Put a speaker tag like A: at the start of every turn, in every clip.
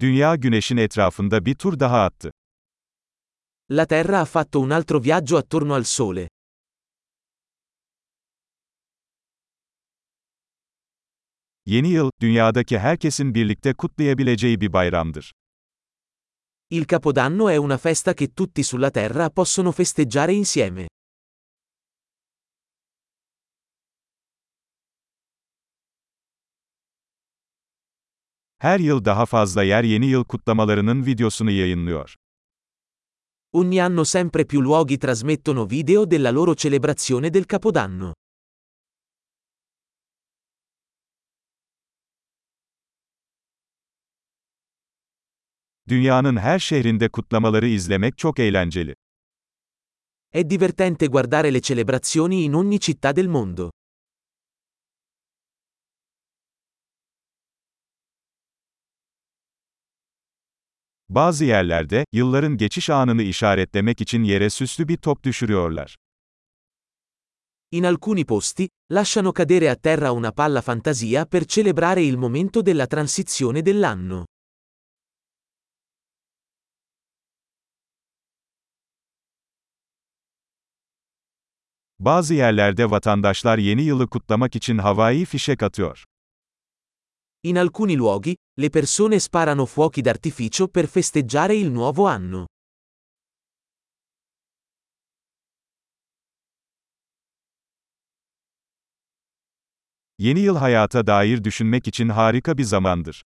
A: Dünya güneşin etrafında bir tur daha attı.
B: La Terra ha fatto un altro viaggio attorno al Sole.
A: Yeni yıl, dünyadaki herkesin birlikte kutlayabileceği bir bayramdır.
B: Il Capodanno è una festa che tutti sulla Terra possono festeggiare insieme.
A: Her yıl daha fazla yer yeni yıl kutlamalarının videosunu yayınlıyor.
B: Ogni anno sempre più luoghi trasmettono video della loro celebrazione del Capodanno.
A: Dünyanın her şehrinde kutlamaları izlemek çok eğlenceli.
B: È divertente guardare le celebrazioni in ogni città del mondo.
A: Bazı yerlerde, yılların geçiş anını işaretlemek için yere süslü bir top düşürüyorlar.
B: In alcuni posti, lasciano cadere a terra una palla fantasia per celebrare il momento della transizione dell'anno.
A: Bazı yerlerde vatandaşlar yeni yılı kutlamak için havai fişek atıyor.
B: In alcuni luoghi, le persone sparano fuochi d'artificio per festeggiare il nuovo anno.
A: Yeni yıl hayata dair düşünmek için harika bir zamandır.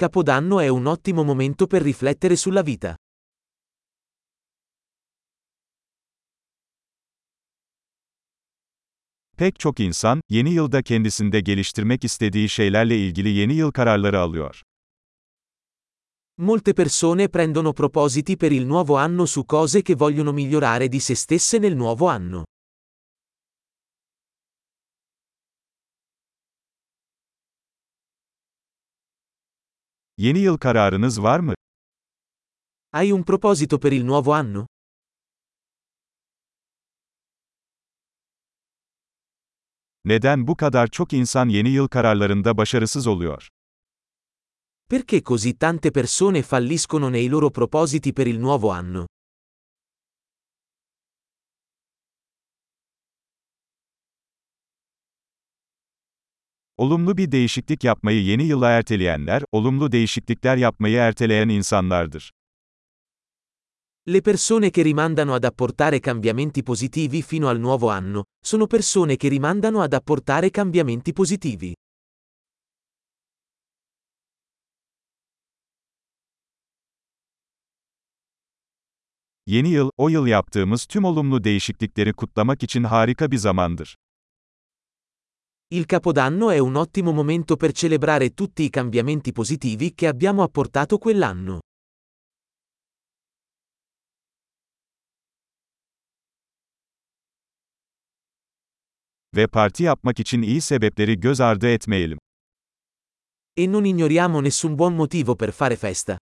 B: Capodanno è un ottimo momento per riflettere sulla vita.
A: Pek çok insan, yeni yılda kendisinde geliştirmek istediği şeylerle ilgili yeni yıl kararları alıyor.
B: Molte persone prendono propositi per il nuovo anno su cose che vogliono migliorare di se stesse nel nuovo anno.
A: Yeni yıl kararınız var mı?
B: Hai un proposito per il nuovo anno?
A: Neden bu kadar çok insan yeni yıl kararlarında başarısız oluyor?
B: Perché così tante persone falliscono nei loro propositi per il nuovo anno?
A: Olumlu bir değişiklik yapmayı yeni yıla erteleyenler, olumlu değişiklikler yapmayı erteleyen insanlardır.
B: Le persone che rimandano ad apportare cambiamenti positivi fino al nuovo anno, sono persone che rimandano ad apportare cambiamenti positivi.
A: Yeni yıl, o yıl yaptığımız tüm olumlu değişiklikleri kutlamak için harika bir zamandır.
B: Il Capodanno è un ottimo momento per celebrare tutti i cambiamenti positivi che abbiamo apportato quell'anno.
A: Ve parti yapmak için iyi sebepleri göz ardı etmeyelim.
B: E non ignoriamo nessun buon motivo per fare festa.